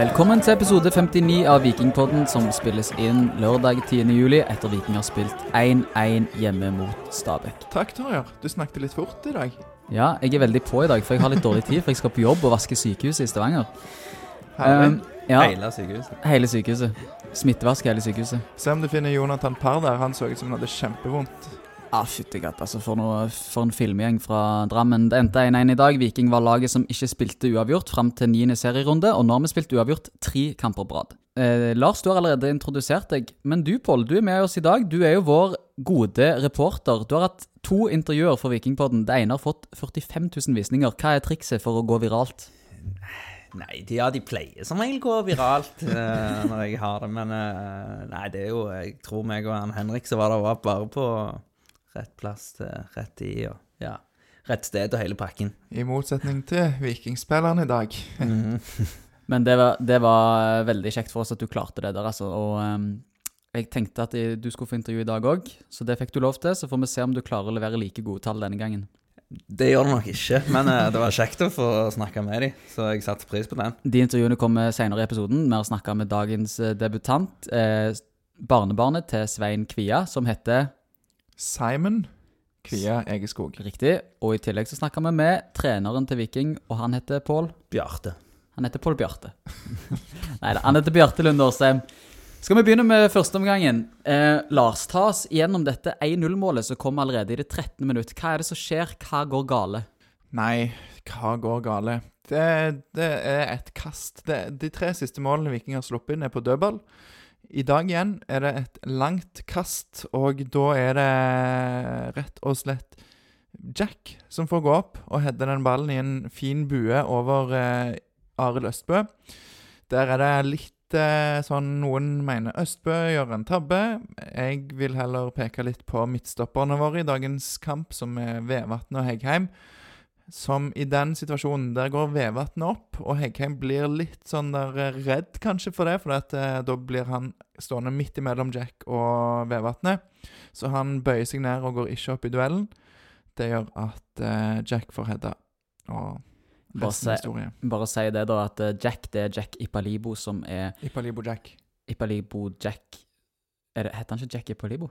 Velkommen til episode 59 av Vikingpodden, som spilles inn lørdag 10. juli etter Viking har spilt 1-1 hjemme mot Stabæk. Takk, Torjar. Du snakket litt fort i dag. Ja, jeg er veldig på i dag, for jeg har litt dårlig tid, for jeg skal på jobb og vaske sykehuset i Stavanger. Um, ja, Hele sykehuset. hele sykehuset. Smittevask hele sykehuset. Se om du finner Jonathan Parr der. Han så ut som han hadde kjempevondt. Ah, fytti katt, altså. For, noe, for en filmgjeng fra Drammen. Det endte 1-1 i dag. Viking var laget som ikke spilte uavgjort fram til niende serierunde, og nå har vi spilt uavgjort tre kamper på rad. Eh, Lars, du har allerede introdusert deg, men du, Pål, du er med oss i dag. Du er jo vår gode reporter. Du har hatt to intervjuer for Vikingpodden. Det ene har fått 45 000 visninger. Hva er trikset for å gå viralt? Nei, de, ja, de pleier som regel gå viralt uh, når jeg har det, men uh, Nei, det er jo Jeg tror meg og han Henrik som var var bare på rett plass til rett tid og ja, rett sted og hele pakken. I motsetning til vikingspilleren i dag. Men det var, det var veldig kjekt for oss at du klarte det der, altså. Og um, jeg tenkte at du skulle få intervju i dag òg, så det fikk du lov til. Så får vi se om du klarer å levere like gode tall denne gangen. Det gjør det nok ikke, men eh, det var kjekt å få snakke med dem, så jeg satte pris på den. De intervjuene kommer senere i episoden. Vi har snakka med dagens eh, debutant, eh, barnebarnet til Svein Kvia, som heter Simon Kvia Egeskog. Riktig. Og i tillegg så snakka vi med treneren til Viking, og han heter Pål. Bjarte. Han heter Pål Bjarte. Nei da, han heter Bjarte Lunde Årsheim. Skal vi begynne med førsteomgangen? Eh, Lars, ta oss gjennom dette 1-0-målet som kom allerede i det 13. minutt. Hva er det som skjer? Hva går gale? Nei, hva går gale? Det, det er et kast. Det, de tre siste målene Viking har sluppet inn, er på dødball. I dag igjen er det et langt kast, og da er det rett og slett Jack som får gå opp og heade den ballen i en fin bue over eh, Arild Østbø. Der er det litt eh, sånn Noen mener Østbø gjør en tabbe. Jeg vil heller peke litt på midtstopperne våre i dagens kamp, som er Vevatn og Heggheim. Som i den situasjonen, der går Vevatnet opp, og Heggheim blir litt sånn der eh, redd kanskje for det, for at, eh, da blir han stående midt imellom Jack og Vevatnet. Så han bøyer seg ned og går ikke opp i duellen. Det gjør at eh, Jack får Hedda. Og Bare si, bare si det, da, at eh, Jack det er Jack Ipalibo som er Ipalibo Jack. Ipalibo Jack det, Heter han ikke Jack Ipalibo?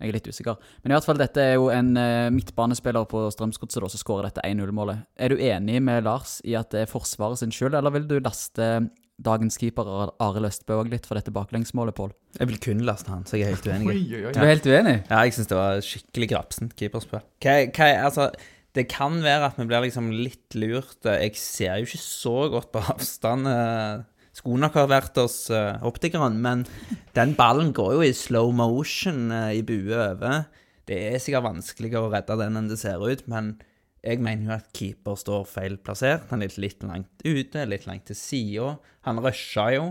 Jeg er litt usikker. Men i hvert fall, dette er jo en eh, midtbanespiller på Strømsgodset som skårer dette 1-0-målet. Er du enig med Lars i at det er Forsvaret sin skyld, eller vil du laste dagens keeper Ar- Arild Østbø òg litt for dette baklengsmålet, Pål? Jeg vil kun laste han, så jeg er helt uenig. Oi, oi, oi. Du er helt uenig? Ja, jeg syns det var skikkelig grapsent keeperspill. Altså, det kan være at vi blir liksom litt lurt. Jeg ser jo ikke så godt på avstand. eh, Skulle nok ha vært hos uh, optikeren, men den ballen går jo i slow motion uh, i bue over. Det er sikkert vanskeligere å redde den enn det ser ut, men jeg mener jo at keeper står feil plassert. Han er litt, langt ute, litt langt til sida. Han rusha jo,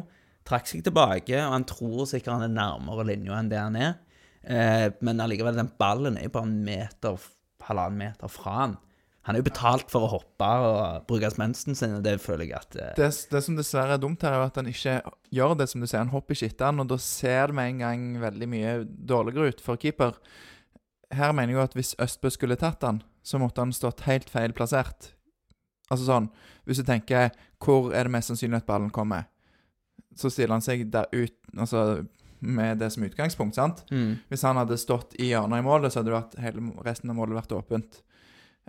trakk seg tilbake, og han tror sikkert han er nærmere linja enn det han er. Eh, men allikevel, den ballen er bare en meter, halvannen meter fra han. Han er jo betalt for å hoppe og bruke mensen sin, og det føler jeg at eh, Det, det som dessverre er dumt her, er at han ikke gjør det som du sier. Han hopper ikke etter han, og da ser det med en gang veldig mye dårligere ut for keeper. Her mener jeg jo at hvis Østbø skulle tatt han, så måtte han stått helt feil plassert. Altså sånn, Hvis du tenker hvor er det mest sannsynlig at ballen kommer, så stiller han seg der ut Altså med det som utgangspunkt, sant? mm. Hvis han hadde stått i hjørnet i målet, så hadde hele resten av målet vært åpent.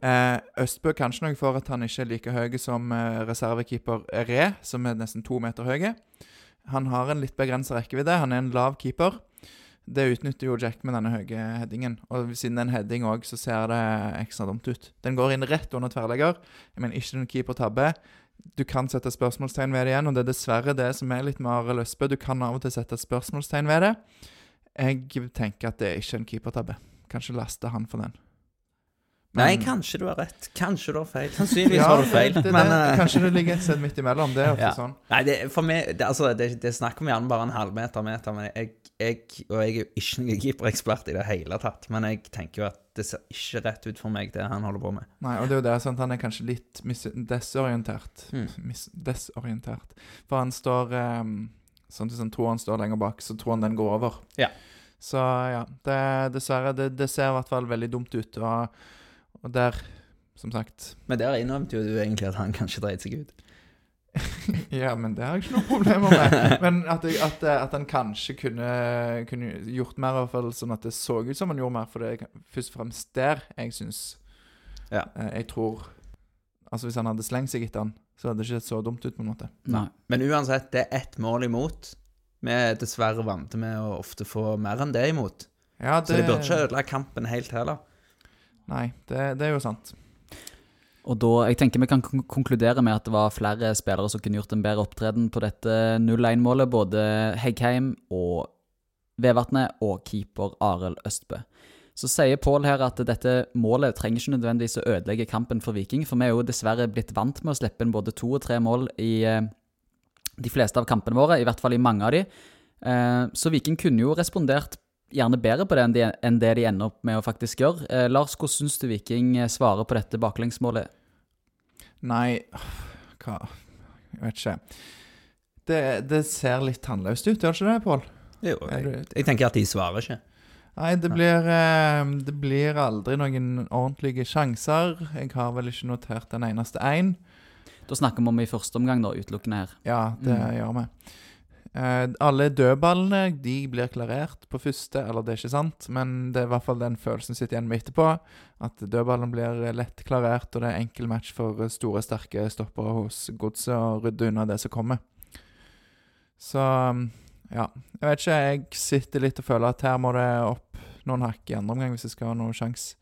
Eh, Østbø kanskje noe for at han ikke er like høy som eh, reservekeeper Re, som er nesten to meter høy. Han har en litt begrensa rekkevidde. Han er en lav keeper. Det utnytter jo Jack med denne høye headingen. Og siden det er en heading òg, så ser det ekstra dumt ut. Den går inn rett under tverrlegger. Mener ikke en keepertabbe. Du kan sette spørsmålstegn ved det igjen, og det er dessverre det som er litt med Arild Østbø. Du kan av og til sette spørsmålstegn ved det. Jeg tenker at det er ikke en keepertabbe. Kanskje laste han for den. Nei, kanskje du har rett. Kanskje du har feil. Sannsynligvis Ja, har du feil. det, det, men, eh, kanskje det ligger et sted midt imellom. Det er ofte Ja. sånn. Nei, det, for meg det, altså, det, det snakker vi gjerne bare en halvmeter, meter, men jeg, jeg Og jeg er jo ikke noen keeperekspert i det hele tatt, men jeg tenker jo at det ser ikke rett ut for meg, det han holder på med. Nei, og det er jo det, sant? Han er kanskje litt desorientert. Mm. Desorientert. For han står um, Sånn hvis han tror han står lenger bak, så tror han den går over. Ja. Så ja, det, dessverre. Det, det ser i hvert fall veldig dumt ut. Og, og der, som sagt Men der innrømte jo du egentlig at han kanskje dreit seg ut. Ja, men det har jeg ikke noen problemer med. Men at, jeg, at, eh, at han kanskje kunne, kunne gjort mer, i hvert fall sånn at det så ut som han gjorde mer. For det er først og fremst der jeg syns Ja. eh, Jeg tror Altså, hvis han hadde slengt seg etter han, så hadde det ikke sett så dumt ut, på en måte. Nei. Men uansett, det er ett mål imot. Vi er dessverre vant med å ofte få mer enn det imot. Ja, Så det burde ikke ødelegge kampen helt heller. Nei, det, det er jo sant. Og da, jeg tenker vi kan konkludere med at det var flere spillere som kunne gjort en bedre opptreden på dette 0-1-målet. Både Heggheim og Vevatnet og keeper Arild Østbø. Så sier Pål her at dette målet trenger ikke nødvendigvis å ødelegge kampen for Viking, for vi er jo dessverre blitt vant med å slippe inn både to og tre mål i eh, de fleste av kampene våre, i hvert fall i mange av de. Eh, så Viking kunne jo respondert gjerne bedre på det enn, de, enn det de ender opp med å faktisk gjøre. Eh, Lars, hvordan syns du Viking eh, svarer på dette baklengsmålet? Nei Hva Jeg vet ikke. Det, det ser litt tannløst ut, gjør det ikke det, Pål? Jo, jeg, jeg tenker at de svarer ikke. Nei, det blir, eh, det blir aldri noen ordentlige sjanser. Jeg har vel ikke notert en eneste én. Da snakker vi om i første omgang, da, utelukkende her. Ja, det Mm. gjør vi. Eh, alle dødballene de blir klarert på første, eller det er ikke sant, men det er i hvert fall den følelsen sitter igjen med etterpå. At dødballen blir lett klarert, og det er enkel match for store, sterke stoppere hos Godset å rydde unna det som kommer. Så ja. Jeg vet ikke, jeg sitter litt og føler at her må det opp noen hakk i andre omgang hvis jeg skal ha noen sjanse.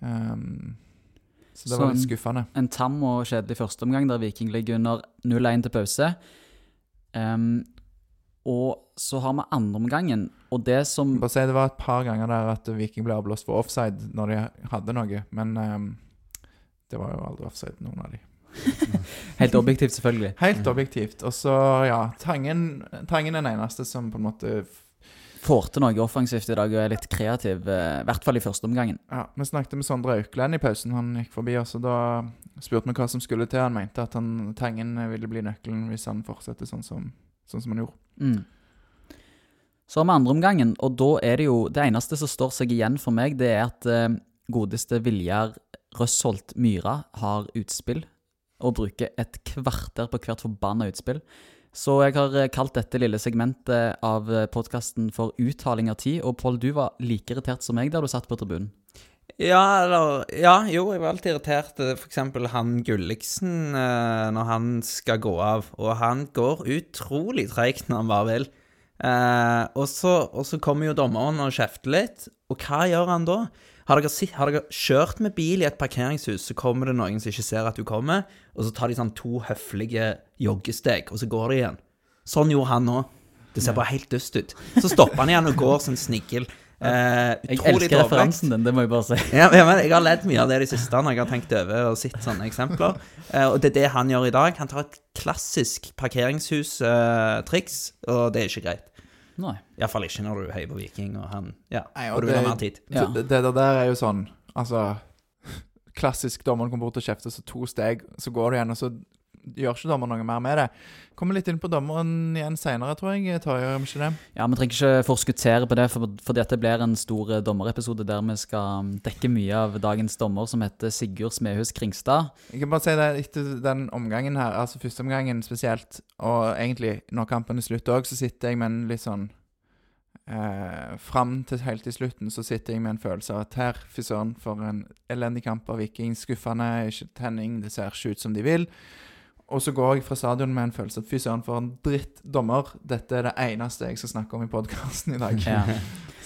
Um, så det var litt skuffende. En tam og kjedelig første omgang der Viking ligger under 0-1 til pause. Ehm, og så har vi andreomgangen, og det som Bare si Det var et par ganger der at Viking ble avblåst for offside når de hadde noe, men um, det var jo aldri offside, noen av de. Helt objektivt, selvfølgelig. Helt objektivt. Og så, ja Tangen, Tangen er den eneste som på en måte Får til noe offensivt i dag og er litt kreativ, eh, i hvert fall i første omgangen. Ja, Vi snakket med Sondre Aukland i pausen. Han gikk forbi oss, og da spurte vi hva som skulle til. Han mente at han, Tangen ville bli nøkkelen hvis han fortsetter sånn som, sånn som han gjorde. Mm. Så har vi andreomgangen, og da er det jo Det eneste som står seg igjen for meg, det er at eh, godeste Viljar Røsholt Myra har utspill, og bruker et kvarter på hvert forbanna utspill. Så jeg har eh, kalt dette lille segmentet av podkasten for Uttaling av tid. Og Pål, du var like irritert som meg der du satt på tribunen. Ja, eller Ja, jo, jeg var alltid irritert. eh, For eksempel han Gulliksen, eh, når han skal gå av. Og han går utrolig treigt når han bare vil. Eh, og, og så kommer jo dommeren og kjefter litt. Og hva gjør han da? Har dere, sitt, har dere kjørt med bil i et parkeringshus, så kommer det noen som ikke ser at du kommer, og så tar de sånn to høflige joggesteg, og så går de igjen. Sånn gjorde han nå. Det ser bare helt dust ut. Så stopper han igjen og går som snigel. Eh, Jeg elsker referansen din, det må jeg bare si. Ja, men jeg har ledd mye av det de siste når jeg har tenkt over og sett sånne eksempler. Eh, og det er det han gjør i dag. Han tar et klassisk parkeringshus-triks, og det er ikke greit. Nei. Iallfall ikke når du heier på Viking, og han Ja, Nei, og og du vil ha mer tid. Ja. Det, det der der er jo sånn Altså Klassisk dommeren kommer bort og kjefter, så to steg, så går du igjen, og så gjør ikke dommeren noe mer med det. Kommer litt inn på dommeren igjen seinere, tror jeg. Tar ikke det? Ja, Vi trenger ikke forskuttere på det, for, for dette blir en stor eh, dommerepisode der vi skal um, dekke mye av dagens dommer, som heter Sigurd Smehus Kringstad. Jeg kan bare si det etter den omgangen her, altså første omgangen spesielt, og egentlig når kampen er slutt òg, så sitter jeg med en litt sånn eh, Fram til helt til slutten så sitter jeg med en følelse av at her, fy søren, for en elendig kamp av Viking. Skuffende, ikke tenning, det ser ikke ut som de vil. Og så går jeg fra stadion med en følelse at fy søren, for en dritt dommer. Dette er det eneste jeg skal snakke om i podkasten i dag. Ja.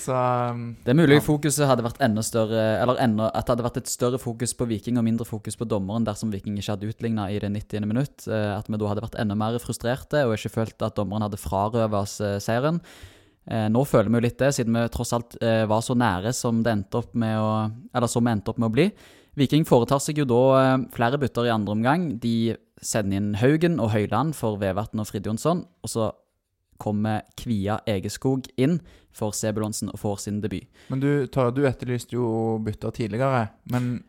Så um, Det er mulig Ja. fokuset hadde vært enda større Eller enda, at det hadde vært et større fokus på Viking og mindre fokus på dommeren dersom Viking ikke hadde utligna i det 90. minutt. eh, At vi da hadde vært enda mer frustrerte og ikke følt at dommeren hadde frarøvet oss eh, seieren. Eh, Nå føler vi jo litt det, siden vi tross alt var så nære som det endte opp med å Eller som vi endte opp med å bli. Viking foretar seg jo da flere bytter i andre omgang. De sender inn Haugen og Høyland for Vevatn og Fridtjonsson. Og så kommer Kvia Egeskog inn for Sebulonsen og får sin debut. Men du, Tara, du etterlyste jo bytter tidligere. Men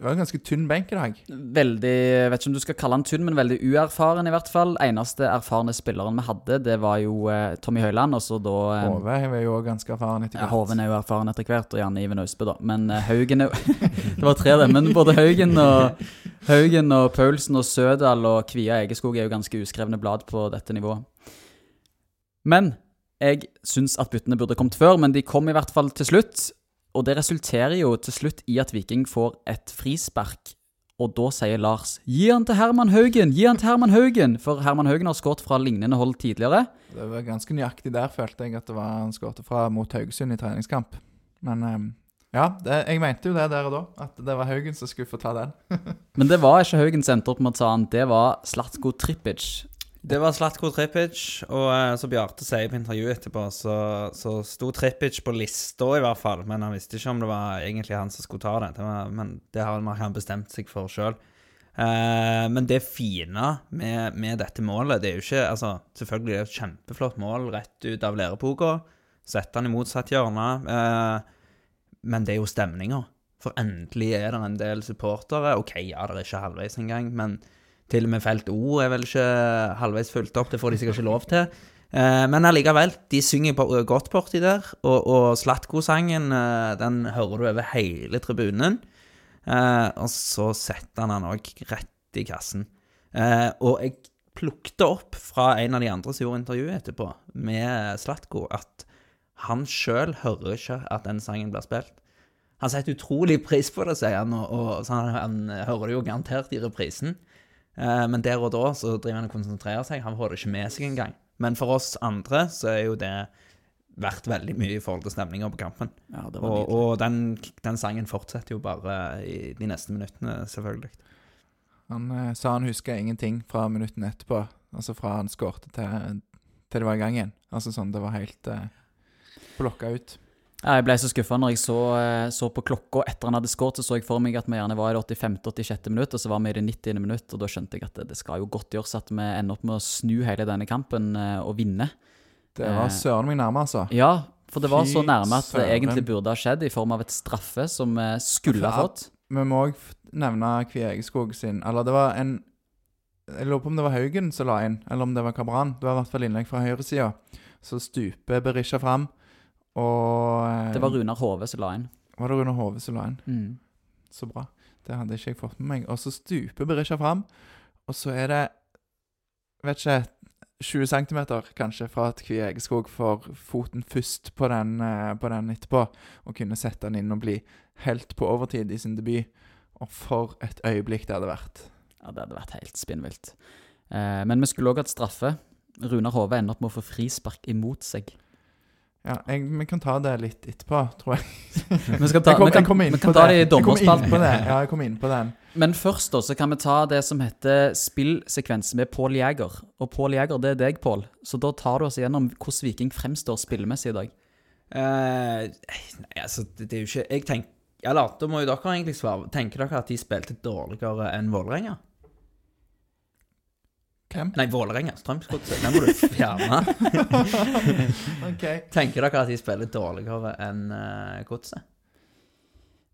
det var en ganske tynn benk i dag. Veldig, jeg vet ikke om du skal kalle han tynn, men veldig uerfaren i hvert fall. Eneste erfarne spilleren vi hadde, det var jo eh, Tommy Høiland, og så da eh, Hove er jo ganske erfaren etter ja, hvert. Hoven er jo erfaren etter hvert, og gjerne Iven Austbø, da. Men eh, Haugen er jo Det var tre dem, men både Haugen og, Haugen og Paulsen og Sødal og Kvia Egeskog er jo ganske uskrevne blad på dette nivået. Men jeg syns at byttene burde kommet før, men de kom i hvert fall til slutt. Og det resulterer jo til slutt i at Viking får et frispark. Og da sier Lars 'gi han til Herman Haugen', gi han til Herman Haugen! For Herman Haugen har skåret fra lignende hold tidligere. Det var ganske nøyaktig der, følte jeg, at det var han skåret fra mot Haugesund i treningskamp. Men ehm, ja, det, jeg mente jo det der og da, at det var Haugen som skulle få ta den. Men det var ikke Haugen som endte opp med å ta han, det var Slatko Trippic. Det var Slatko Trippic, og eh, som Bjarte sier på intervjuet etterpå, så, så sto Trippic på lista i hvert fall, men han visste ikke om det var egentlig han som skulle ta det. det var, men det har han bestemt seg for sjøl. Eh, men det fine med, med, dette målet, det er jo ikke Altså, selvfølgelig er det et kjempeflott mål rett ut av læreboka. Sette han i motsatt hjørne. Eh, men det er jo stemninga. For endelig er det en del supportere. OK, ja, det er ikke halvveis engang, men til og med felt O er vel ikke halvveis fulgt opp, det får de sikkert ikke lov til. Eh, men allikevel, de synger på, godt borti der, og, og Slatko-sangen eh, den hører du over hele tribunen. Eh, og så setter han den òg rett i kassen. Eh, og jeg plukket opp fra en av de andre som gjorde intervjuet etterpå, med Slatko, at han sjøl hører ikke at den sangen blir spilt. Han setter utrolig pris på det, sier han, og, og han, han, hører det jo garantert i reprisen. Eh, men der og da så driver han og konsentrerer seg. Han får det ikke med seg engang. Men for oss andre så er jo det verdt veldig mye i forhold til stemninga på kampen. Ja, det var og, og den, den, sangen fortsetter jo bare i de neste minuttene, selvfølgelig. Han eh, sa han huska ingenting fra minuttene etterpå. Altså fra han skårte til, til, det var i gang igjen. Altså sånn det var helt eh, blokka ut. Jeg ble så skuffa når jeg så, eh, så, på klokka etter han hadde skåret. Så så jeg for meg at vi gjerne var i det 85.-86. minutt, og så var vi i det 90. minutt. Og da skjønte jeg at det, det skal jo godt gjøres at vi ender opp med å snu hele denne kampen eh, og vinne. Det var eh, søren meg nærme, altså. Ja, for det var så nærme at det egentlig burde ha skjedd, i form av et straffe som vi skulle ha fått. Vi må òg nevne Kviegeskog sin Eller det var en Jeg lurer på om det var Haugen som la inn, eller om det var Kabran. Det var i hvert fall innlegg fra høyresida. Så stuper Berisha fram. Og Det var Runar Hove som la inn. Var det Runar Hove som la inn? Mm. Så bra. Det hadde ikke jeg fått med meg. Og så stuper Berisha fram, og så er det Vet ikke 20 cm kanskje fra at Kvie Egeskog får foten først på den, eh, på den etterpå, og kunne sette den inn og bli helt på overtid i sin debut. Og for et øyeblikk det hadde vært. Ja, det hadde vært helt spinnvilt. Eh, men vi skulle òg hatt straffe. Runar Hove ender opp med å få frispark imot seg. Ja, jeg, Vi kan ta det litt etterpå, tror jeg. Vi skal ta, jeg kom, vi kan, vi kan ta det i dommerspalten. Ja, jeg kom inn på den. Men først da, så kan vi ta det som heter spillsekvens med Pål Jæger. Og Pål Jæger, det er deg, Pål. Så da tar du oss gjennom hvordan Viking fremstår spillemessig i dag. Uh, nei, altså, det, det, er jo ikke Jeg tenker Eller da må jo dere egentlig svare. Tenker dere at de spilte dårligere enn Vålerenga? Hvem? Nei, Vålerenga. Strømsgodset. Den må du fjerne. okay. Tenker dere at de spiller dårligere enn uh, Godset?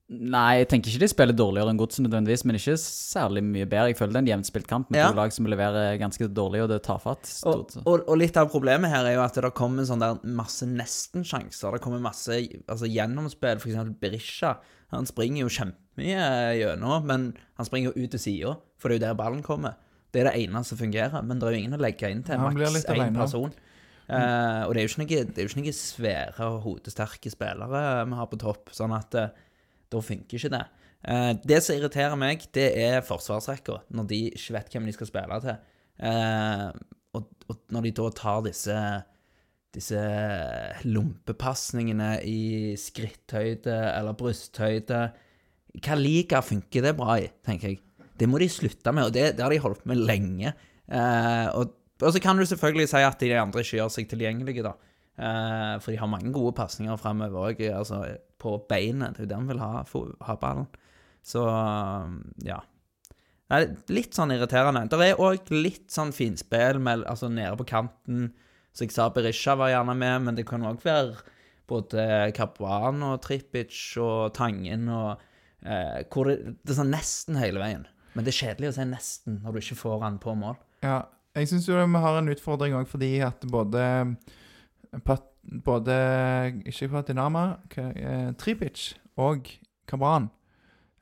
Nei, jeg tenker ikke de spiller dårligere enn Godset nødvendigvis, men ikke særlig mye bedre. Jeg føler det er en jevnspilt kamp med ja. to lag som leverer ganske dårlig, og det tar fatt. Og, og, og, litt av problemet her er jo at det kommer sånn der masse nesten-sjanser. Det kommer masse altså, gjennomspill, f.eks. Berisha. Han springer jo kjempemye gjennom, men han springer jo ut til sida, for det er jo der ballen kommer. Det er det eneste som fungerer, men det er jo ingen å legge inn til maks én person. Uh, og det er, jo ikke noe, det er jo ikke noen svære og hodesterke spillere vi har på topp, sånn at uh, da funker ikke det. Uh, det som irriterer meg, det er forsvarsrekka, når de ikke vet hvem de skal spille til. Og, og, når de da tar disse disse lompepasningene i skritthøyde eller brysthøyde Hva liga funker det bra i, tenker jeg. Det må de slutte med, og det, det har de holdt med lenge. Eh, og, og, så kan du selvfølgelig si at de andre ikke gjør seg tilgjengelige, da. Eh, for de har mange gode pasninger framover òg, altså på beinet. Det er jo der han vil ha, ha ballen. Så ja. Det er litt sånn irriterende. Det er òg litt sånn finspill med, altså nede på kanten. Så jeg sa Berisha var gjerne med, men det kan òg være både Capuan og Trippic og Tangen og eh, hvor det, det er sånn nesten hele veien. Men det er kjedelig å si nesten når du ikke får han på mål. Ja, jeg syns jo vi har en utfordring òg fordi at både Pat, både ikke Patinama, eh, Tripic og Kabran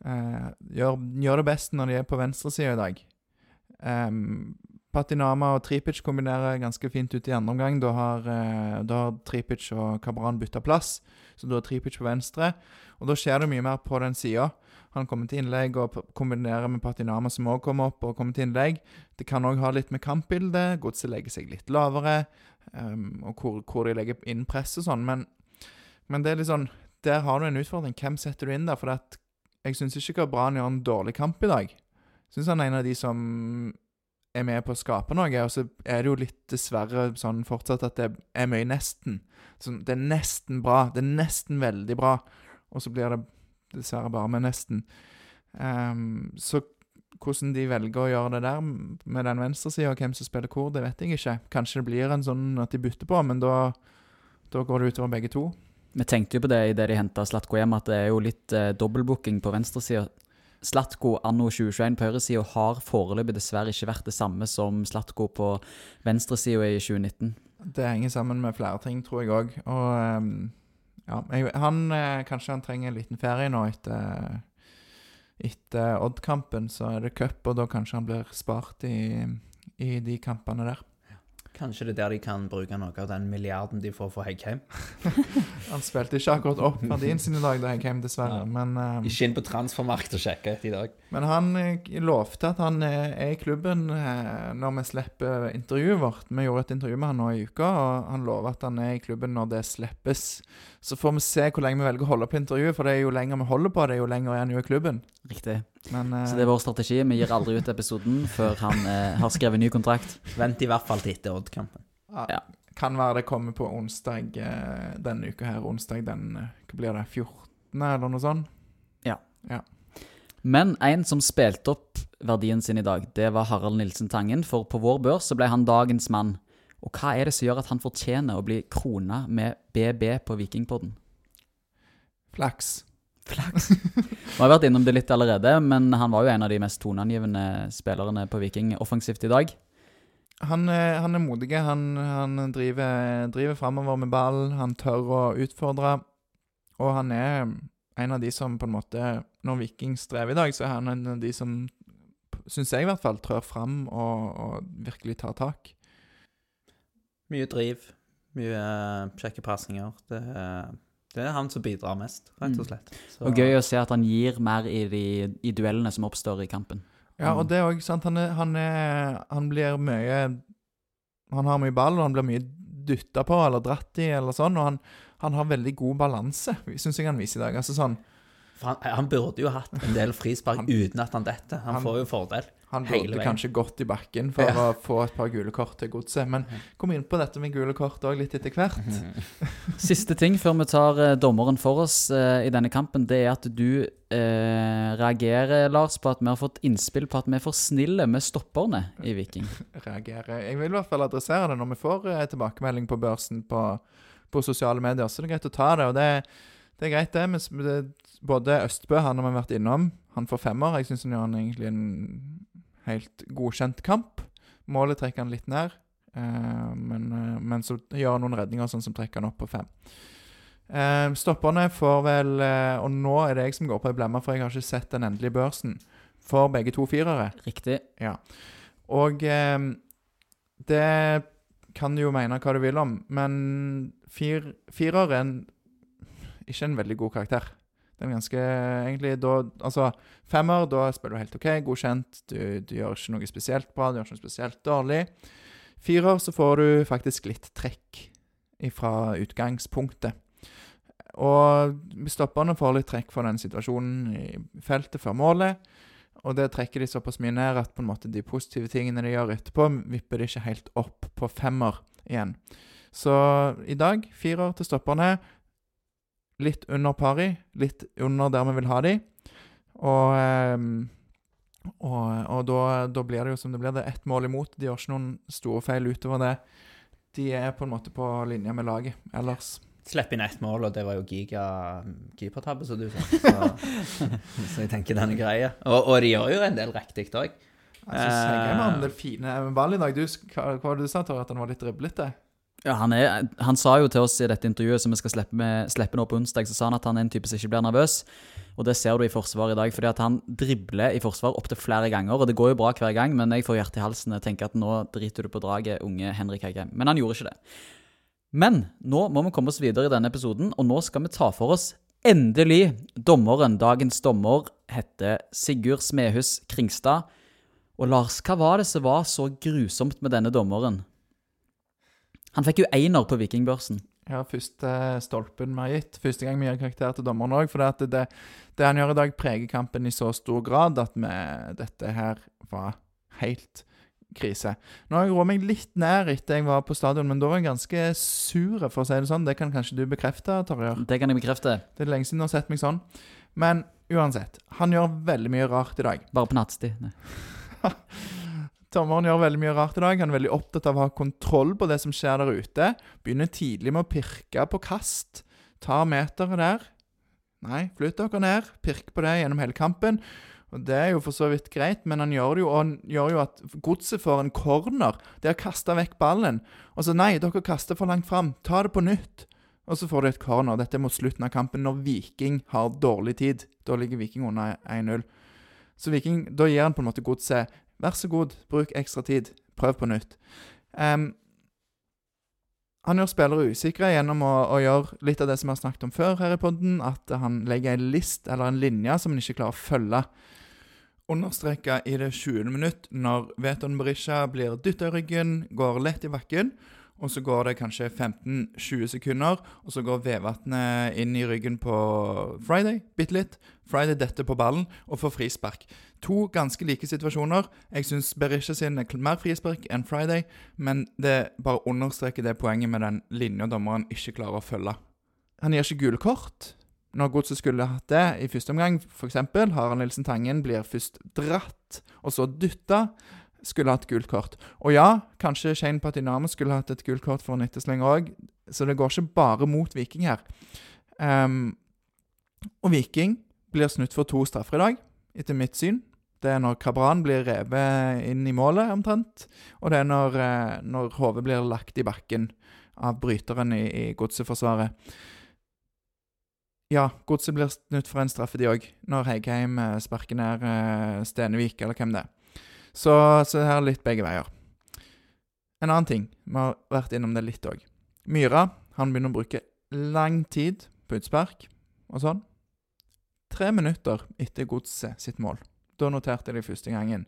eh, gjør, gjør det best når de er på venstresida i dag. Um, Patinama og Tripic kombinerer ganske fint ut i andre omgang. Da har, eh, da har Tripic og Kabran bytta plass, så da er Tripic på venstre. Og da skjer det mye mer på den sida. Han kommer til innlegg og kombinerer med Patinama, som òg kommer opp og kommer til innlegg. Det kan òg ha litt med kampbildet. Godset legger seg litt lavere, um, og hvor, hvor de legger inn press og sånn. Men, men det er litt sånn Der har du en utfordring. Hvem setter du inn der? For jeg syns ikke Kabran gjør en dårlig kamp i dag. Jeg syns han er en av de som er med på å skape noe. Og så er det jo litt dessverre sånn fortsatt at det er mye nesten. Sånn, det er nesten bra. Det er nesten veldig bra. Og så blir det dessverre bare med nesten. Um, så hvordan de velger å gjøre det der med den venstresida, og hvem som spiller hvor, det vet jeg ikke. Kanskje det blir en sånn at de bytter på, men da, da går det utover begge to. Vi tenkte jo på det idet de henta Slatko hjem, at det er jo litt eh, dobbeltbooking på venstresida. Slatko anno 2021 på høyresida har foreløpig dessverre ikke vært det samme som Slatko på venstresida i 2019. Det henger sammen med flere ting, tror jeg òg. Og ehm, ja, han eh, Kanskje han trenger en liten ferie nå etter Etter Odd-kampen, så er det cup, og da kanskje han blir spart i, i de kampene der. Kanskje det er der de kan bruke noe av den milliarden de får for Heggheim. Han spilte ikke akkurat opp verdien sin i dag da Heggheim, dessverre. Ja. Men, um, Ikke inn på transfermarkedet og sjekke etter i dag. men han eh, lovte at han eh, er i klubben når vi slipper intervjuet vårt. Vi gjorde et intervju med han nå i uka, og han lover at han er i klubben når det slippes. Så får vi se hvor lenge vi velger å holde på intervjuet, for det er jo lenger vi holder på det, jo lenger er han jo i klubben. Riktig. Men uh... Så det er vår strategi. Vi gir aldri ut episoden før han uh, har skrevet ny kontrakt. Vent i hvert fall til etter Odd-kampen. ja, ja. kan være det kommer på onsdag uh, denne uka her. Onsdag den Hva blir det? 14., eller noe sånt? Ja Men en som spilte opp verdien sin i dag, det var Harald Nilsen Tangen. For på vår børs så ble han dagens mann. Og hva er det som gjør at han fortjener å bli krona med BB på Vikingpodden? Flaks. Flaks. Vi har vært innom det litt allerede, men han var jo en av de mest toneangivende spillerne på Viking offensivt i dag. Han, er- han er modig. Han, han driver, driver framover med ball. Han tør å utfordre. Og han er en av de som på en måte Når Viking strever i dag, så er han en av de som, syns jeg i hvert fall, trør fram og, og virkelig tar tak. Mye driv, mye eh, kjekke pasninger. Det, er- det er han som bidrar mest, rett og Mm. slett. Så- Og gøy å se at han gir mer i de i duellene som oppstår i kampen. Ja, og det er òg sant. Han, er, han, er, han blir mye Han har mye ball, og han blir mye dytta på eller dratt i, eller sånn. Og han, han har veldig god balanse, syns jeg han viser i dag. Altså sånn han, han burde jo hatt en del frispark Han- uten at han detter. Han, han- får jo fordel. Han burde kanskje gått i bakken for Ja. å få et par gule kort til godset. Men kom inn på dette med gule kort òg litt etter hvert. Siste ting før vi tar eh, dommeren for oss eh, i denne kampen, det er at du eh, reagerer, Lars, på at vi har fått innspill på at vi er for snille med stopperne i Viking. reagerer. Jeg vil i hvert fall adressere det når vi får eh, tilbakemelding på børsen på, på sosiale medier. Så det er greit å ta det. Og det, det er greit, det. Men både Østbø, han har vi vært innom, han får femmer. Jeg syns han gjør en, egentlig en helt godkjent kamp. Målet trekker han litt ned, eh, men, eh, men så gjør han noen redninger sånn som trekker han opp på fem. Eh, stopperne får vel Og nå er det jeg som går på ei blemme, for jeg har ikke sett den endelige børsen. For begge to firere. Riktig. Ja. Og det kan du jo mene hva du vil om, men fir, firer er en, ikke en veldig god karakter. Det ganske egentlig da Altså, femmer, da spiller du helt OK, godkjent. Du, du gjør ikke noe spesielt bra, du gjør ikke noe spesielt dårlig. Firer, så får du faktisk litt trekk fra utgangspunktet. Og stopperne får litt trekk fra den situasjonen i feltet før målet. Og det trekker de såpass mye ned at på en måte de positive tingene de gjør etterpå, vipper de ikke helt opp på femmer igjen. Så i dag firer til stopperne. Litt under pari, litt under der vi vil ha de. Og, ehm, og, og da, da blir det jo som det blir. Det er ett mål imot. De gjør ikke noen store feil utover det. De er på en måte på linje med laget ellers. Slipp inn ett mål, og det var jo giga keepertabbe, som du sa. Så, så jeg tenker den er grei. Og, og de gjør jo en del riktig òg. Jeg synes jeg har en del fine ball i dag. Du, hva, hva var det du sa, Tore? At han var litt driblete? Ja, han, er, han sa jo til oss i dette intervjuet som vi skal slippe, med, slippe nå på onsdag, så sa han at han er en type som ikke blir nervøs. Og det ser du i forsvaret i dag, fordi at han dribler i forsvar opptil flere ganger. Og det går jo bra hver gang, men jeg får hjertet i halsen og tenker at nå driter du på draget, unge Henrik Hegge. Men han gjorde ikke det. Men nå må vi komme oss videre i denne episoden, og nå skal vi ta for oss endelig dommeren. Dagens dommer heter Sigurd Smehus Kringstad. Og Lars, hva var det som var så grusomt med denne dommeren? Han fikk jo einer på Vikingbørsen. Ja, første stolpen vi har gitt. Første gang vi gir karakter til dommeren òg. For det, det, det, han gjør i dag, preger kampen i så stor grad at vi, dette her var helt krise. Nå har jeg roet meg litt ned etter jeg var på stadion, men da var jeg ganske sur, for å si det sånn. Det kan kanskje du bekrefte, Torjer? Det kan jeg bekrefte. Det er lenge siden du har sett meg sånn. Men uansett, han gjør veldig mye rart i dag. Bare på nattestid. Tommeren gjør veldig mye rart i dag. Han er veldig opptatt av å ha kontroll på det som skjer der ute. Begynner tidlig med å pirke på kast. Tar meteret der. Nei, flytt dere ned. Pirk på det gjennom hele kampen. Og Det er jo for så vidt greit, men han gjør det jo, og han gjør jo at godset får en corner. Det har kasta vekk ballen. Og så nei, dere kaster for langt fram. Ta det på nytt. Og så får de et corner. Dette er mot slutten av kampen, når Viking har dårlig tid. Da ligger Viking under 1-0. Så Viking, da gir han på en måte godset Vær så god, bruk ekstra tid. Prøv på nytt. Um, han gjør spillere usikre gjennom å, å, gjøre litt av det som vi har snakket om før her i podden, at han legger en list eller en linje som han ikke klarer å følge. Understreka i det 20. minutt, når Veton Berisha blir dytta i ryggen, går lett i bakken, og så går det kanskje 15-20 sekunder, og så går Vevatnet inn i ryggen på Friday, bitte litt. Friday detter på ballen og får frispark. To ganske like situasjoner. Jeg syns Berisha sin er mer frispark enn Friday, men det bare understreker det poenget med den linja dommeren ikke klarer å følge. Han gir ikke gule kort. Når Godset skulle hatt det i første omgang, f.eks. Harald Nilsen Tangen blir først dratt, og så dytta skulle hatt gult kort. Og ja, kanskje Shane Patinamo skulle hatt et gult kort for en etterslenger òg, så det går ikke bare mot Viking her. Um, og Viking blir snutt for to straffer i dag, etter mitt syn. Det er når Kabran blir revet inn i målet, omtrent. Og det er når, eh, når hodet blir lagt i bakken av bryteren i, i Godset-forsvaret. Ja, Godset blir snutt for en straffe, de òg, når Heikheim eh, sparker ned eh, Stenevik, eller hvem det er. Så, så her er litt begge veier. En annen ting, vi har vært innom det litt òg. Myra han begynner å bruke lang tid på utspark og sånn. Tre minutter etter Godset sitt mål. Da noterte jeg det første gangen.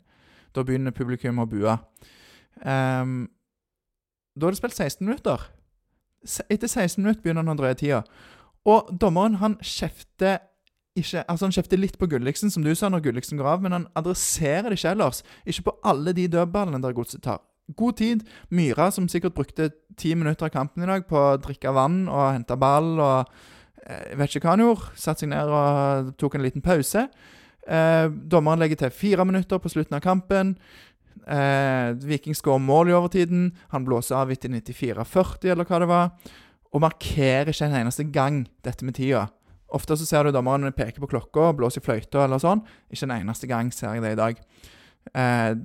Da begynner publikum å bue. Um, da er det spilt 16 minutter. Etter 16 minutter begynner han å drøye tida. Og dommeren han kjefter ikke Altså Han kjefter litt på Gulliksen, som du sa, når Gulliksen går av, men han adresserer det ikke ellers. Ikke på alle de dødballene der godset tar. God tid. Myra, som sikkert brukte ti minutter av kampen i dag på å drikke vann og hente ball og jeg eh, vet ikke hva han gjorde. Satte seg ned og tok en liten pause. Eh, dommeren legger til fire minutter på slutten av kampen. Eh, Viking skårer mål i overtiden. Han blåser av etter 94-40, eller hva det var. Og markerer ikke en eneste gang dette med tida. Ofte så ser du dommeren peke på klokka, blåse i fløyta eller sånn. Ikke en eneste gang ser jeg det i dag. Eh,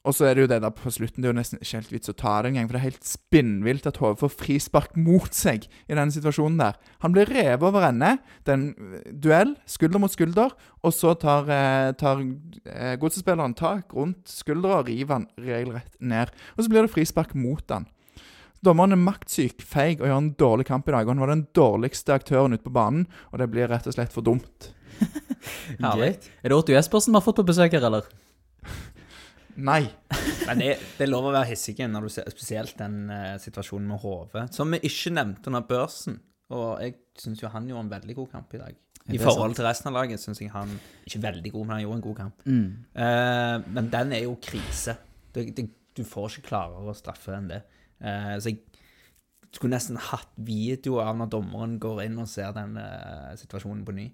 og så er det jo det der på slutten. Det er jo nesten ikke helt vits å ta det engang. For det er helt spinnvilt at Hove får frispark mot seg i denne situasjonen der. Han blir revet over ende. Det er en eh, duell, skulder mot skulder. Og så tar, eh, tar eh, godsespilleren tak rundt skuldra og river han regelrett ned. Og så blir det frispark mot han. Dommeren er maktsyk, feig og gjør en dårlig kamp i dag. Og han var den dårligste aktøren ute på banen, og det blir rett og slett for dumt. Herlig. Er det Otto Jespersen vi har fått på besøk her, eller? Nei. Men det, det, er lov å være hissig når du ser spesielt den uh, situasjonen med HV, som vi ikke nevnte under børsen. Og jeg syns jo han gjorde en veldig god kamp i dag. I forhold til resten av laget syns jeg han Ikke veldig god, men han gjorde en god kamp. Mm. Uh, men den er jo krise. Det, det, du får ikke klarere å straffe enn det. Uh, så jeg skulle nesten hatt video av når dommeren går inn og ser den uh, situasjonen på ny.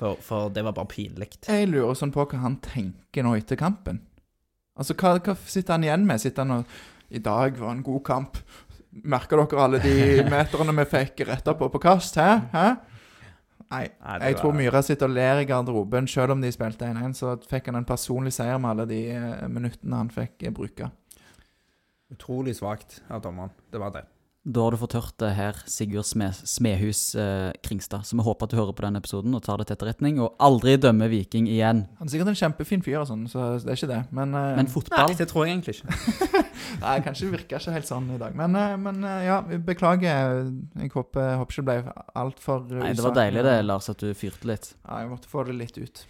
For, for, det var bare pinlig. Jeg lurer sånn på hva han tenker nå etter kampen. Altså, hva, hva sitter han igjen med? Sitter han og I dag var en god kamp. Merker dere alle de meterne vi fikk retta på på kast? Hæ? Hæ? Nei, jeg tror Myhra sitter og ler i garderoben. Selv om de spilte 1-1, så fikk han en personlig seier med alle de minuttene han fikk bruke. Utrolig svakt av dommeren. Det var det. Da har du fått hørt det her, Sigurd Sme Smehus eh, Kringstad. Så vi håper at du hører på den episoden og tar det til etterretning, og aldri dømmer Viking igjen. Han er sikkert en kjempefin fyr, og sånn, så det er ikke det. Men, eh, Men fotball Nei, det tror jeg egentlig ikke. Nei, kanskje det virker ikke helt sånn i dag. Men, eh, men eh, ja, beklager. Jeg håper, håper ikke det ble altfor Nei, det var deilig det, Lars, at du fyrte litt. Ja, jeg måtte få det litt ut.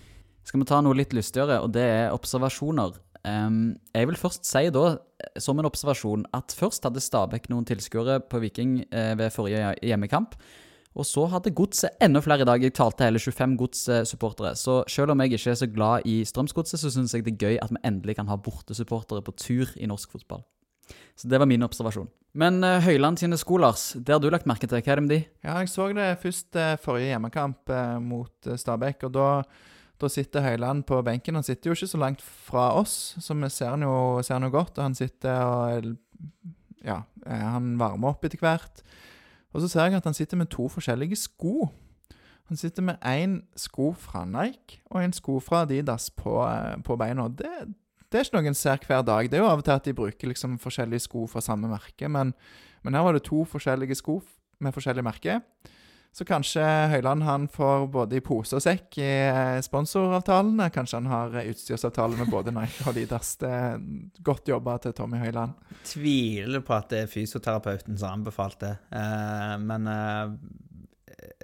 Skal vi ta noe litt lystigere, og det er observasjoner. Jeg vil først si da, som en observasjon, at først hadde Stabæk noen tilskuere på Viking eh, ved forrige hjemmekamp. Og så hadde Godset enda flere i dag. Jeg talte hele 25 Gods-supportere. Så selv om jeg ikke er så glad i Strømsgodset, så syns jeg det er gøy at vi endelig kan ha bortesupportere på tur i norsk fotball. Så det var min observasjon. Men uh, Høyland sine sko, Lars, det har du lagt merke til. Hva er det med de? Ja, jeg så det først uh, forrige hjemmekamp uh, mot Stabæk, og da, da sitter Høyland på benken. Han sitter jo ikke så langt fra oss, så vi ser han jo, ser han jo godt. Og han sitter og Ja, eh, han varmer opp etter hvert. Og så ser jeg at han sitter med to forskjellige sko. Han sitter med én sko fra Nike og en sko fra Adidas på, eh, på beina. Det, det er ikke noe en ser hver dag. Det er jo av og til at de bruker liksom forskjellige sko fra samme merke, men, men her var det to forskjellige sko med forskjellig merke. Så kanskje Høyland han får både i pose og sekk i eh, sponsoravtalene. Kanskje han har eh, utstyrsavtale med både Nike og Adidas. Det er godt jobba til Tommy Høyland. Tviler på at det er fysioterapeuten som anbefalte, eh, men eh,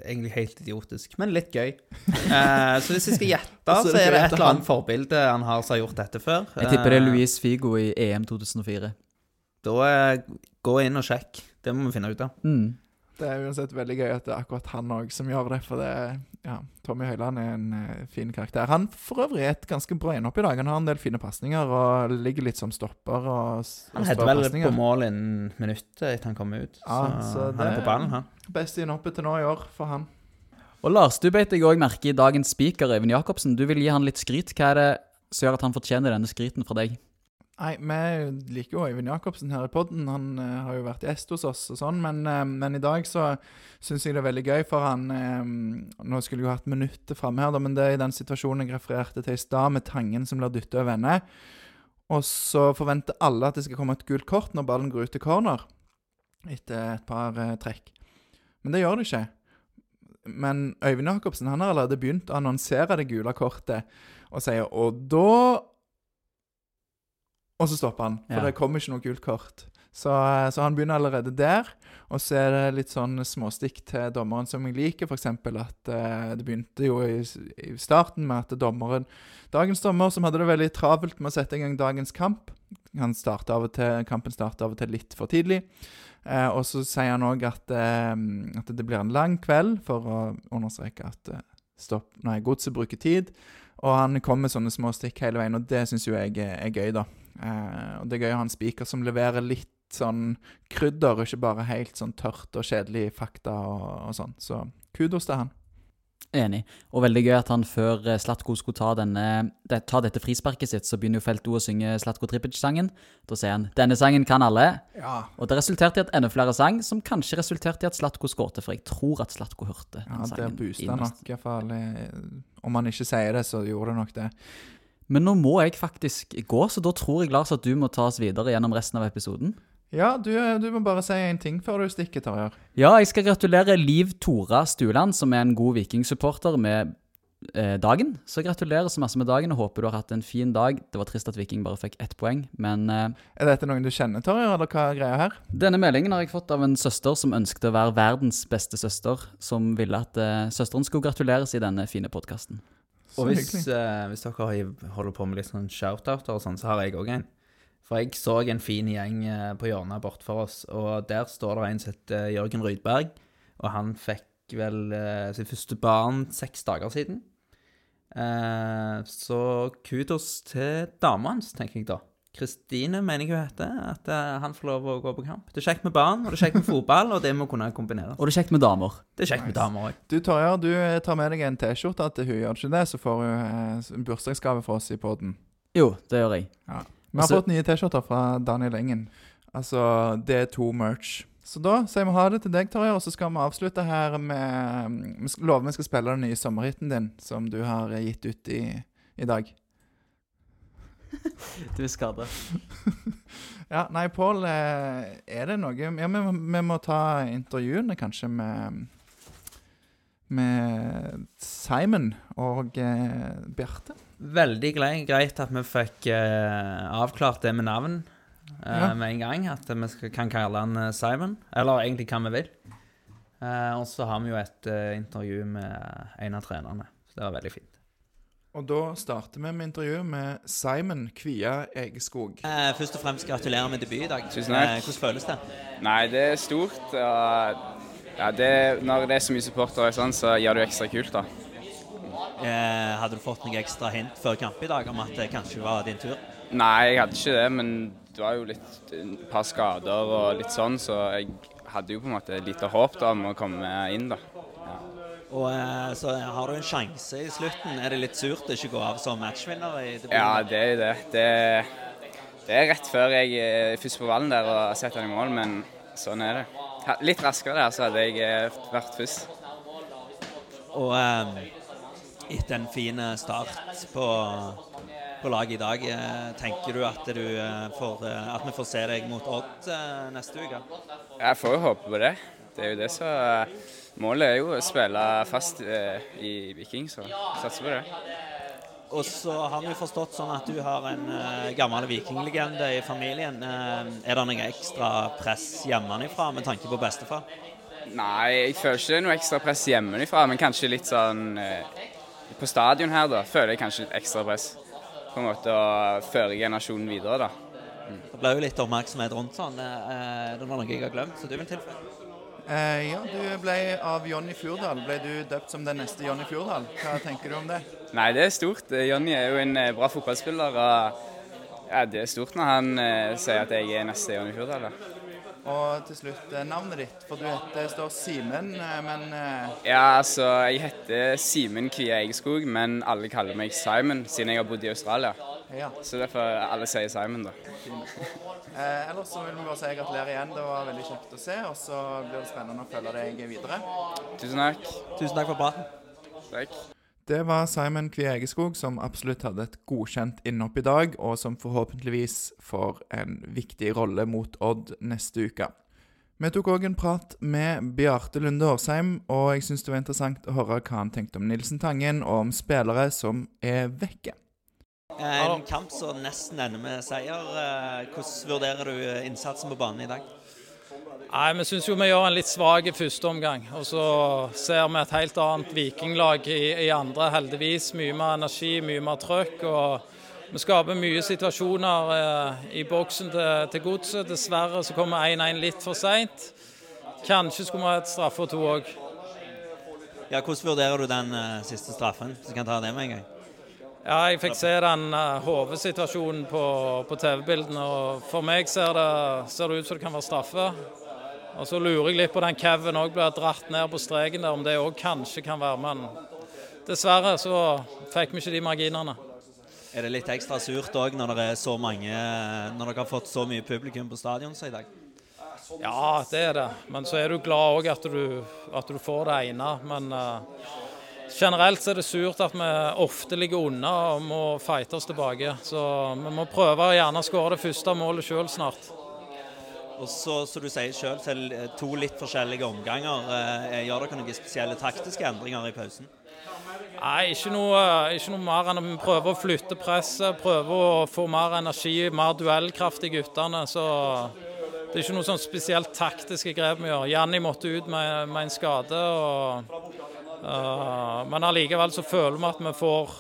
Egentlig helt idiotisk, men litt gøy. Eh, så hvis jeg skal gjette, så så er det det et eller annet forbilde han har som har gjort dette før. Jeg tipper det er Luis Figo i EM 2004. Da gå inn og sjekk. Det må vi finne ut av. Mm. Det er uansett veldig gøy at det er akkurat han òg som gjør det. For det, ja, Tommy Høiland er en uh, fin karakter. Han for øvrig er et ganske bra innhopp i dag. Han har en del fine pasninger og ligger litt som stopper. og, og Han heter vel pasninger. på mål innen minuttet etter han kom ut. Ja, så, så han er på ballen, han. Beste innhoppet til nå i år for han. Og Lars, du beit deg òg merke i dagens speaker, Øyvind Jacobsen. Du vil gi han litt skryt. Hva er det som gjør at han fortjener denne skryten fra deg? Nei, vi liker jo Øyvind Jacobsen her i podden. Han uh, har jo vært gjest hos oss og sånn, men, uh, men i dag så syns jeg det er veldig gøy, for han uh, Nå skulle jeg jo hatt minuttet framme her, da, men det er i den situasjonen jeg refererte til i stad, med Tangen som blir dytta over ende. Og så forventer alle at det skal komme et gult kort når ballen går ut til corner etter et par trekk. Men det gjør det ikke. Men Øyvind Jacobsen han har allerede begynt å annonsere det gule kortet og sier Og da Og så stopper han, for Ja. det kommer ikke noe gult kort. Så, så han begynner allerede der. Og så er det litt sånn småstikk til dommeren som jeg liker. F.eks. at eh, det begynte jo i, i starten med at dommeren Dagens dommer, som hadde det veldig travelt med å sette i gang dagens kamp han starter av og til, Kampen starter av og til litt for tidlig. Eh, og så sier han òg at, eh, at det blir en lang kveld, for å understreke at eh, stopp, nei, godset bruker tid. Og han kommer med sånne små stikk hele veien, og det syns jo jeg er, er gøy, da. Eh, og det er gøy å ha en spiker som leverer litt sånn krydder, og ikke bare helt sånn tørt og kjedelig fakta og, og sånn. Så kudos til han. Enig. Og veldig gøy at han før eh, Slatko skulle ta, denne, det, ta dette frisparket sitt, så begynner jo Felt O å synge Slatko Tripic-sangen. Da sier han 'Denne sangen kan alle'. Ja. Og det resulterte i at enda flere sang, som kanskje resulterte i at Slatko skårte, for jeg tror at Slatko hørte Ja, den det sangen. boosta nok, iallfall. Om han ikke sier det, så gjorde det nok det. Men nå må jeg faktisk gå, så da tror jeg, Lars, at du må ta oss videre gjennom resten av episoden. Ja, du, du må bare si én ting før du stikker, Tarjei. Ja, jeg skal gratulere Liv Tora Stuland, som er en god vikingsupporter, med eh, dagen. Så gratulerer så masse med dagen, og håper du har hatt en fin dag. Det var trist at Viking bare fikk ett poeng, men eh, Er dette noen du kjenner, Tarjei, eller hva er greia her? denne meldingen har jeg fått av en søster som ønsket å være verdens beste søster, som ville at eh, søsteren skulle gratuleres i denne fine podkasten. Og hvis, eh, hvis dere holder på med litt sånn shout-outer og sånn, så har jeg òg en. For jeg så en fin gjeng eh, på hjørnet bortfor oss, og der står det en som heter Jørgen Rydberg. Og han fikk vel uh, sitt første barn seks dager siden. Uh, så kudos til dama hans, tenker jeg da. Kristine mener jeg hun heter. At eh, han får lov å gå på kamp. Det er kjekt med barn, og det er kjekt med fotball, og det må kunne kombineres. Og det er kjekt med damer. Det er kjekt med damer òg. Du Torjar, du eh, tar med deg en T-skjorte til hun, gjør du ikke det? Så får hun eh, en bursdagsgave fra oss i poden. Jo, det gjør jeg. Vi har Altså- fått nye T-skjorter fra Daniel Engen. Altså D2 Merch. Så da sier vi ha det til deg, Torjar, og så skal vi avslutte her med Vi skal- lover vi skal spille den nye sommerhiten din, som du har eh, gitt ut i, i dag. Du er skada. Ja, nei, Pål, eh, er det noe Ja, vi, vi må ta intervjuene, kanskje, med Med Simon og eh, Bjarte. Veldig grei, greit at vi fikk eh, avklart det med navn eh, Ja. med en gang. At vi skal, kan kalle han eh, Simon. Eller egentlig hva vi vil. Eh, og så har vi jo et eh, intervju med en av trenerne. Så det var veldig fint. Og da starter vi med intervju med Simon Kvia Egeskog. Eh, Først og fremst gratulerer med debut i dag. Tusen takk. Eh, Hvordan føles det? Nei, det er stort. Og ja, det, når det er så mye supportere, sånn, så gjør det jo ekstra kult, da. Eh, Hadde du fått noe ekstra hint før kamp i dag om at det kanskje var din tur? Nei, jeg hadde ikke det, men det var jo litt et par skader og litt sånn, så jeg hadde jo på en måte lite håp da om å komme inn, da. Og eh, så har du en sjanse i slutten. Er det litt surt å ikke gå av som matchvinner i debuten? Ja, det er det. det. Det er rett før jeg er først på ballen der og setter den i mål, men sånn er det. Litt raskere der, så hadde jeg eh, vært først. Og eh, etter en fin eh, start på, på laget i dag, eh, tenker du at, du eh, får, eh, at vi får se deg mot Odd eh, neste uke? Jeg får jo håpe på det. Det er jo det som Målet er jo å spille fast eh, i Viking, så satser på det. Og så har vi forstått sånn at du har en eh, gammel vikinglegende i familien. Eh, er det noe ekstra press hjemmefra med tanke på bestefar? Nei, jeg føler ikke noe ekstra press hjemmefra, men kanskje litt sånn eh, På stadion her, da, føler jeg kanskje litt ekstra press. På en måte å føre generasjonen videre, da. Det ble jo litt oppmerksomhet rundt sånn. Det det noe jeg har glemt, så du vil tilføye? Eh, ja, du ble av Jonny Fjordal. Ble du døpt som den neste Jonny Fjordal? Hva tenker du om det? Nei, det er stort. Eh, Jonny er jo en eh, bra fotballspiller. og ja, Det er stort når han eh, sier at jeg er neste Jonny Fjordal. da. Og til slutt eh, navnet ditt, for du heter, står Simen, men Ja, altså, jeg heter Simen Kvia Egeskog, men alle kaller meg Simon siden jeg har bodd i Australia. Ja. Så derfor alle sier Simon, da. Eh, ellers så vil vi bare si gratulerer igjen. Det var veldig kjekt å se, og så blir det spennende å følge deg videre. Tusen takk. Tusen takk for praten. Takk. Det var Simon Kvie Egeskog som absolutt hadde et godkjent innhopp i dag, og som forhåpentligvis får en viktig rolle mot Odd neste uke. Vi tok òg en prat med Bjarte Lunde Årsheim, og jeg syns det var interessant å høre hva han tenkte om Nilsen Tangen, og om spillere som er vekke. En kamp som nesten ender med seier. Eh, Hvordan vurderer du innsatsen på banen i dag? Nei, Vi syns vi gjør en litt svak første omgang. Og så ser vi et helt annet vikinglag i, i andre, heldigvis. Mye mer energi, mye mer trøkk. og Vi skaper mye situasjoner eh, i boksen til, til Godset. Dessverre så kommer 1-1 litt for seint. Kanskje skulle vi ha et straffe og to òg. Ja, Hvordan vurderer du den eh, siste straffen? Så kan ta det med en gang. Ja, jeg fikk se den uh, hovedsituasjonen på, på TV-bildene, og for meg ser det, ser det ut som det kan være straffe. Og så lurer jeg litt på den Kevin òg blir dratt ned på streken der, om det òg kanskje kan være. Men dessverre så fikk vi ikke de marginene. Er det litt ekstra surt òg når mange Når dere har fått så mye publikum på stadion som i dag? Ja, det er det. Men så er du glad òg at, du- at du får det ene. Men eh, generelt så er det surt at vi ofte ligger unna og må fighte oss tilbake. Så vi må prøve å gjerne skåre det første målet sjøl snart. Og så, som du sier sjøl, til to litt forskjellige omganger. Eh, Gjør dere noen spesielle taktiske endringer i pausen? Nei, ikke noe, ikke noe mer enn at vi prøver å flytte presset, prøver å få mer energi, mer duellkraft i guttene. Så det er ikke noe sånn spesielt taktiske grep vi gjør. Janni måtte ut med, med en skade. Og, men allikevel så føler vi at vi får,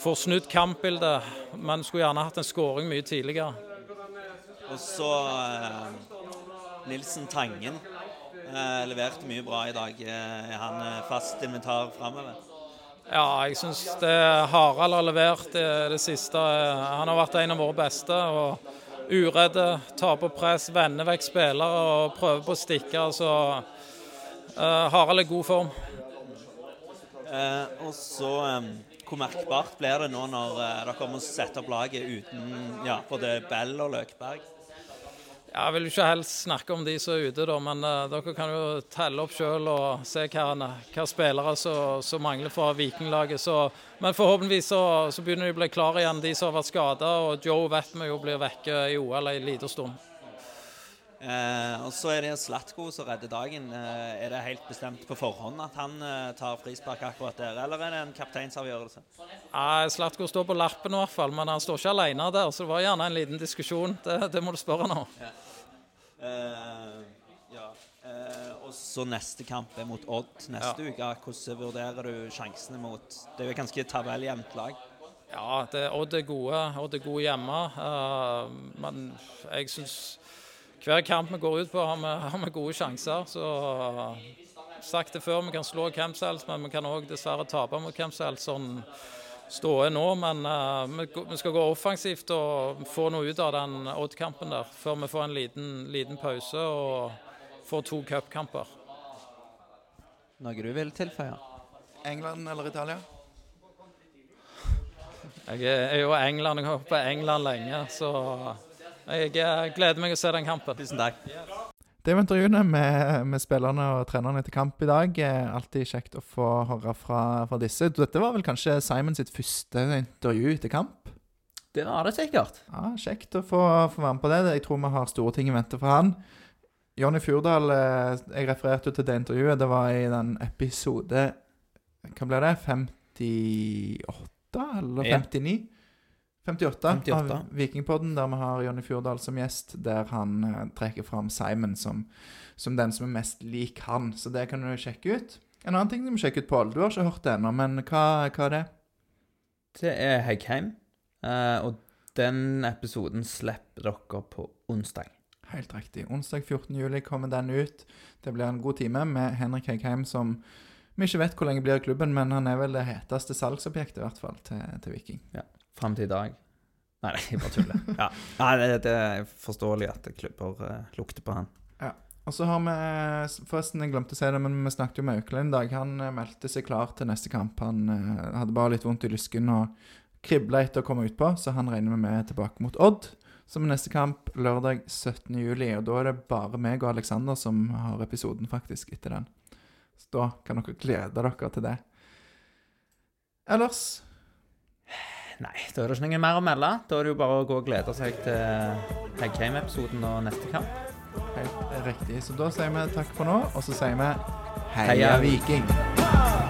får snudd kampbildet. Men skulle gjerne hatt en skåring mye tidligere. Og så eh, Nilsen Tangen eh, leverte mye bra i dag. Eh, er han eh, fast inventar framover? Ja, jeg syns det Harald har levert det, det siste. eh, Han har vært en av våre beste. og Uredde, tar på press, vender vekk spillere og prøver på å stikke. Så eh, Harald er i god form. Eh, og så eh, Hvor merkbart blir det nå når eh, dere må sette opp laget uten ja, både Bell og Løkberg? Jeg vil ikke helst snakke om de som er ute, da, men eh, dere kan jo telle opp sjøl og se hva spillere som mangler fra Vikinglaget. Så, men forhåpentligvis så, så begynner de å bli klare igjen, de som har vært skada. Og Joe vet vi jo blir vekke i OL en liten stund. Eh, og så er det Slatko som redder dagen. Eh, er det helt bestemt på forhånd at han eh, tar frispark akkurat der, eller er det en kapteinsavgjørelse? Nei, Slatko står på lappen i hvert fall, men han står ikke alene der. Så det var gjerne en liten diskusjon. Det, det må du spørre nå. Eh, ja. Eh, og så neste kamp er mot Odd neste uke. Hvordan vurderer du sjansene mot Det er jo et ganske tabelljevnt lag. Ja, det, Odd er gode. Odd er gode hjemme. Uh, men jeg syns hver kamp vi går ut på, har vi, har vi gode sjanser. Så sagt det før, vi kan slå hvem som helst, men vi kan òg dessverre tape mot hvem som helst. Sånn ståe nå. Men uh, vi, vi skal gå offensivt og få noe ut av den Odd-kampen der, før vi får en liten, liten pause og får to cupkamper. Noe du vil tilføye? England eller Italia? Jeg er jo England, jeg har vært på England lenge, så jeg eh, gleder meg å se den kampen. Tusen takk. Det var intervjuene med, med spillerne og trenerne til kamp i dag. Eh, Alltid kjekt å få høre fra, fra disse. Dette var vel kanskje Simon sitt første intervju etter kamp? Det var det sikkert. Ja, Kjekt å få, få være med på det. Jeg tror vi har store ting i vente for han. Jonny Fjordal, eh, jeg refererte jo til det intervjuet. Det var i den episode Hva ble det? 58, eller Ja. 59? 58, 58. av Vikingpodden, der vi har Jonny Fjordal som gjest. Der han eh, trekker fram Simon som, som den som er mest lik han. Så det kan du sjekke ut. En annen ting du må sjekke ut, Pål. Du har ikke hørt det ennå, men hva, hva er det? Det er Heggheim. eh, og den episoden slipper dere på onsdag. Helt riktig. Onsdag 14. juli kommer den ut. Det blir en god time med Henrik Heggheim, som vi ikke vet hvor lenge blir i klubben, men han er vel det heteste salgsobjektet, i hvert fall, til, til Viking. Fram til i dag. Nei, nei, jeg bare tuller. Ja. Nei, det, det er forståelig at klubber eh, lukter på han. Ja. Og så har vi Forresten, jeg glemte å si det, men vi snakket jo med Auklend i dag. Han eh, meldte seg klar til neste kamp. Han eh, hadde bare litt vondt i lysken og kribla etter å komme utpå, så han regner vi med er tilbake mot Odd. Som er neste kamp lørdag 17. juli, og da er det bare meg og Aleksander som har episoden, faktisk, etter den. Så da kan dere glede dere til det. Ellers Nei, da er det ikke noe mer å melde. Da er det jo bare å gå og glede seg til Heggheim-episoden og neste kamp. helt riktig. Så da sier vi takk for nå, og så sier vi Heia Heia Viking!